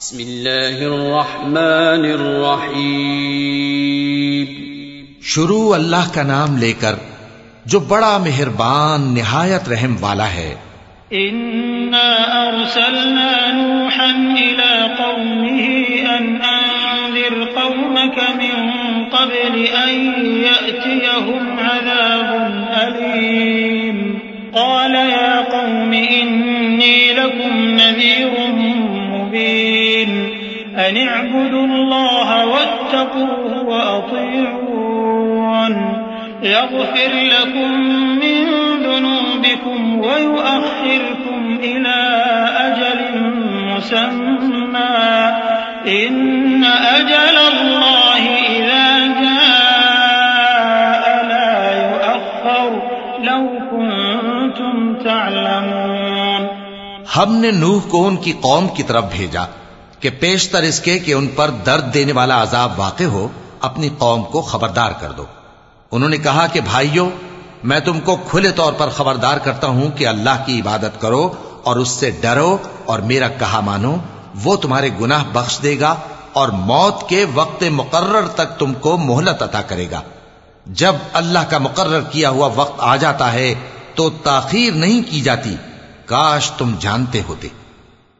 بسم اللہ الرحمن الرحیم۔ شروع اللہ کا نام لے کر جو بڑا مہربان نہایت رحم والا ہے۔ إنا أرسلنا نوحا إلى قومه أن أنذر قومك من قبل يأتيهم عذاب أليم۔ قال يا قوم إني أن اعبدوا الله واتقوه وأطيعون يغفر لكم من ذنوبكم ويؤخركم إلى أجل مسمى إن أجل الله إذا جاء لا يؤخر لو كنتم تعلمون ہم نے نوح کو ان کی قوم کی طرف بھیجا۔ کہ پیشتر اس کے کہ ان پر درد دینے والا عذاب واقع ہو، اپنی قوم کو خبردار کر دو۔ انہوں نے کہا کہ بھائیو، میں تم کو کھلے طور پر خبردار کرتا ہوں کہ اللہ کی عبادت کرو اور اس سے ڈرو اور میرا کہا مانو، وہ تمہارے گناہ بخش دے گا اور موت کے وقت مقرر تک تم کو مہلت عطا کرے گا۔ جب اللہ کا مقرر کیا ہوا وقت آ جاتا ہے تو تاخیر نہیں کی جاتی۔ کاش تم جانتے ہوتے۔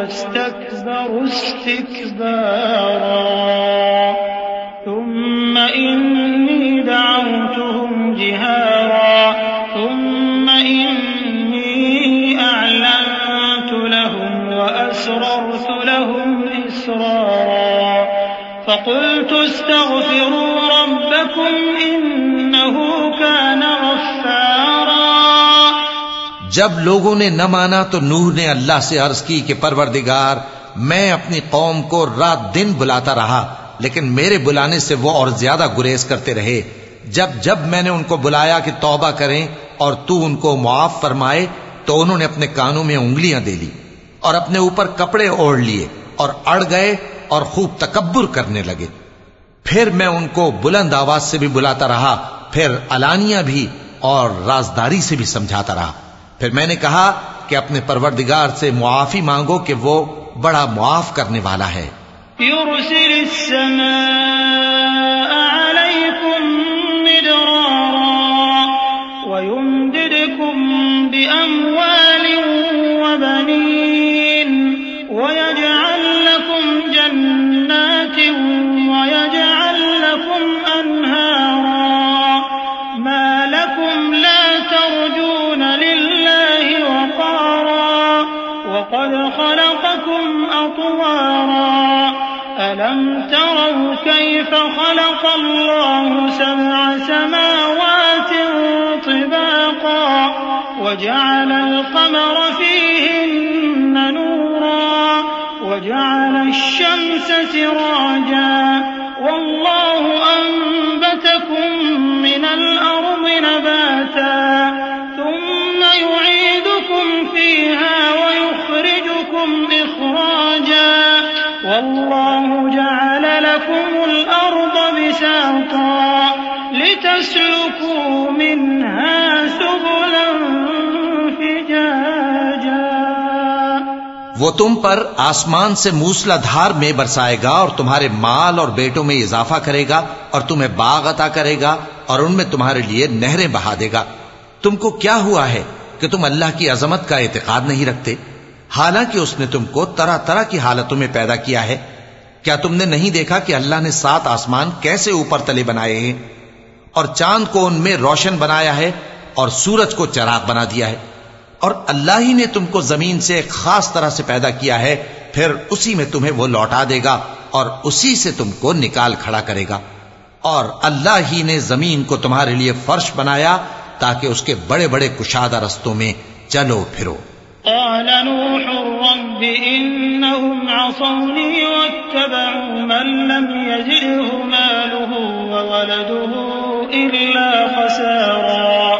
واستكبروا استكبارا. ثم إني دعوتهم جهارا. ثم إني أعلنت لهم وأسررت لهم إسرارا. فقلت استغفروا ربكم إنه جب لوگوں نے نہ مانا تو نوح نے اللہ سے عرض کی کہ پروردگار، میں اپنی قوم کو رات دن بلاتا رہا، لیکن میرے بلانے سے وہ اور زیادہ گریز کرتے رہے۔ جب جب میں نے ان کو بلایا کہ توبہ کریں اور تو ان کو معاف فرمائے، تو انہوں نے اپنے کانوں میں انگلیاں دے لی اور اپنے اوپر کپڑے اوڑھ لیے اور اڑ گئے اور خوب تکبر کرنے لگے۔ پھر میں ان کو بلند آواز سے بھی بلاتا رہا، پھر علانیہ بھی اور رازداری سے بھی سمجھاتا رہا۔ پھر میں نے کہا کہ اپنے پروردگار سے معافی مانگو کہ وہ بڑا معاف کرنے والا ہے۔ يرسل السماء ألم تروا كيف خلق الله سبع سماوات طباقا وجعل القمر فيهن نورا وجعل الشمس سراجا والله أنبتكم من الأرض نباتا ثم يعيدكم فيها ويخرجكم إخراجا والله وہ تم پر آسمان سے موسلا دھار میں برسائے گا اور تمہارے مال اور بیٹوں میں اضافہ کرے گا اور تمہیں باغ عطا کرے گا اور ان میں تمہارے لیے نہریں بہا دے گا۔ تم کو کیا ہوا ہے کہ تم اللہ کی عظمت کا اعتقاد نہیں رکھتے؟ حالانکہ اس نے تم کو طرح طرح کی حالتوں میں پیدا کیا ہے۔ کیا تم نے نہیں دیکھا کہ اللہ نے سات آسمان کیسے اوپر تلے بنائے ہیں؟ اور چاند کو ان میں روشن بنایا ہے اور سورج کو چراغ بنا دیا ہے۔ اور اللہ ہی نے تم کو زمین سے ایک خاص طرح سے پیدا کیا ہے، پھر اسی میں تمہیں وہ لوٹا دے گا اور اسی سے تم کو نکال کھڑا کرے گا۔ اور اللہ ہی نے زمین کو تمہارے لیے فرش بنایا تاکہ اس کے بڑے بڑے کشادہ رستوں میں چلو پھرو۔ قال نوح رب إنهم عصوني واتبعوا من لم يزده ماله وولده إلا خسارا۔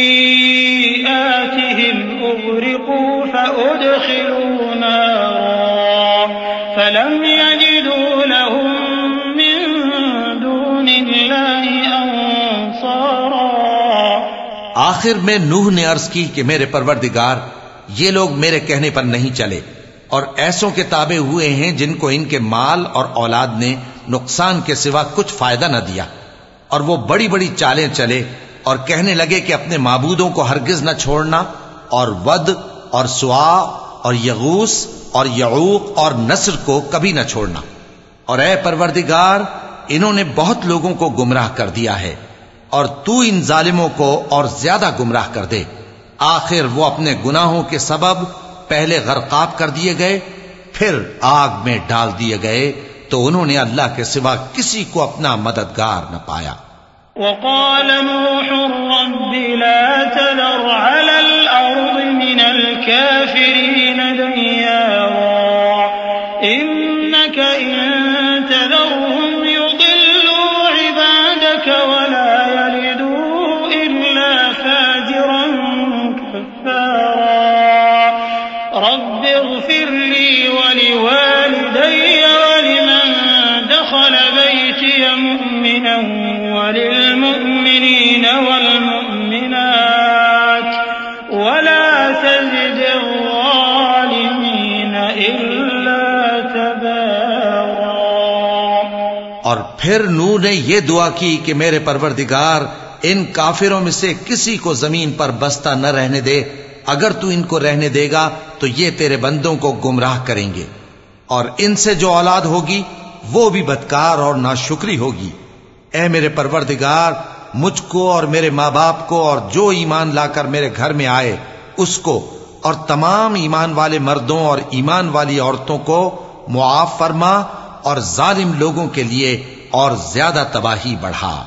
أغرقوا فأدخلوا نارا فلم يجدوا لهم من دون الله أنصارا آخر میں نوح نے عرض کی کہ میرے پروردگار، یہ لوگ میرے کہنے پر نہیں چلے اور ایسوں کے تابع ہوئے ہیں جن کو ان کے مال اور اولاد نے نقصان کے سوا کچھ فائدہ نہ دیا اور وہ بڑی بڑی چالیں چلے اور کہنے لگے کہ اپنے معبودوں کو ہرگز نہ چھوڑنا اور ود اور سوا اور یغوس اور یعوق اور نصر کو کبھی نہ چھوڑنا۔ اور اے پروردگار، انہوں نے بہت لوگوں کو گمراہ کر دیا ہے، اور تو ان ظالموں کو اور زیادہ گمراہ کر دے۔ آخر وہ اپنے گناہوں کے سبب پہلے غرقاب کر دیے گئے، پھر آگ میں ڈال دیے گئے، تو انہوں نے اللہ کے سوا کسی کو اپنا مددگار نہ پایا۔ وقال نوح پھر نو نے یہ دعا کی کہ میرے پروردگار، ان کافروں میں سے کسی کو زمین پر بستہ نہ رہنے دے۔ اگر تو ان کو رہنے دے گا، تو یہ تیرے بندوں کو گمراہ کریں گے۔ اور ان سے جو اولاد ہوگی، وہ بھی بدکار اور ناشکری ہوگی۔ اے میرے پروردگار، مجھ کو اور میرے ماں باپ کو اور جو ایمان لا کر میرے گھر میں آئے، اس کو اور تمام ایمان والے مردوں اور ایمان والی عورتوں کو معاف فرما اور ظالم لوگوں کے لیے اور زیادہ تباہی بڑھا۔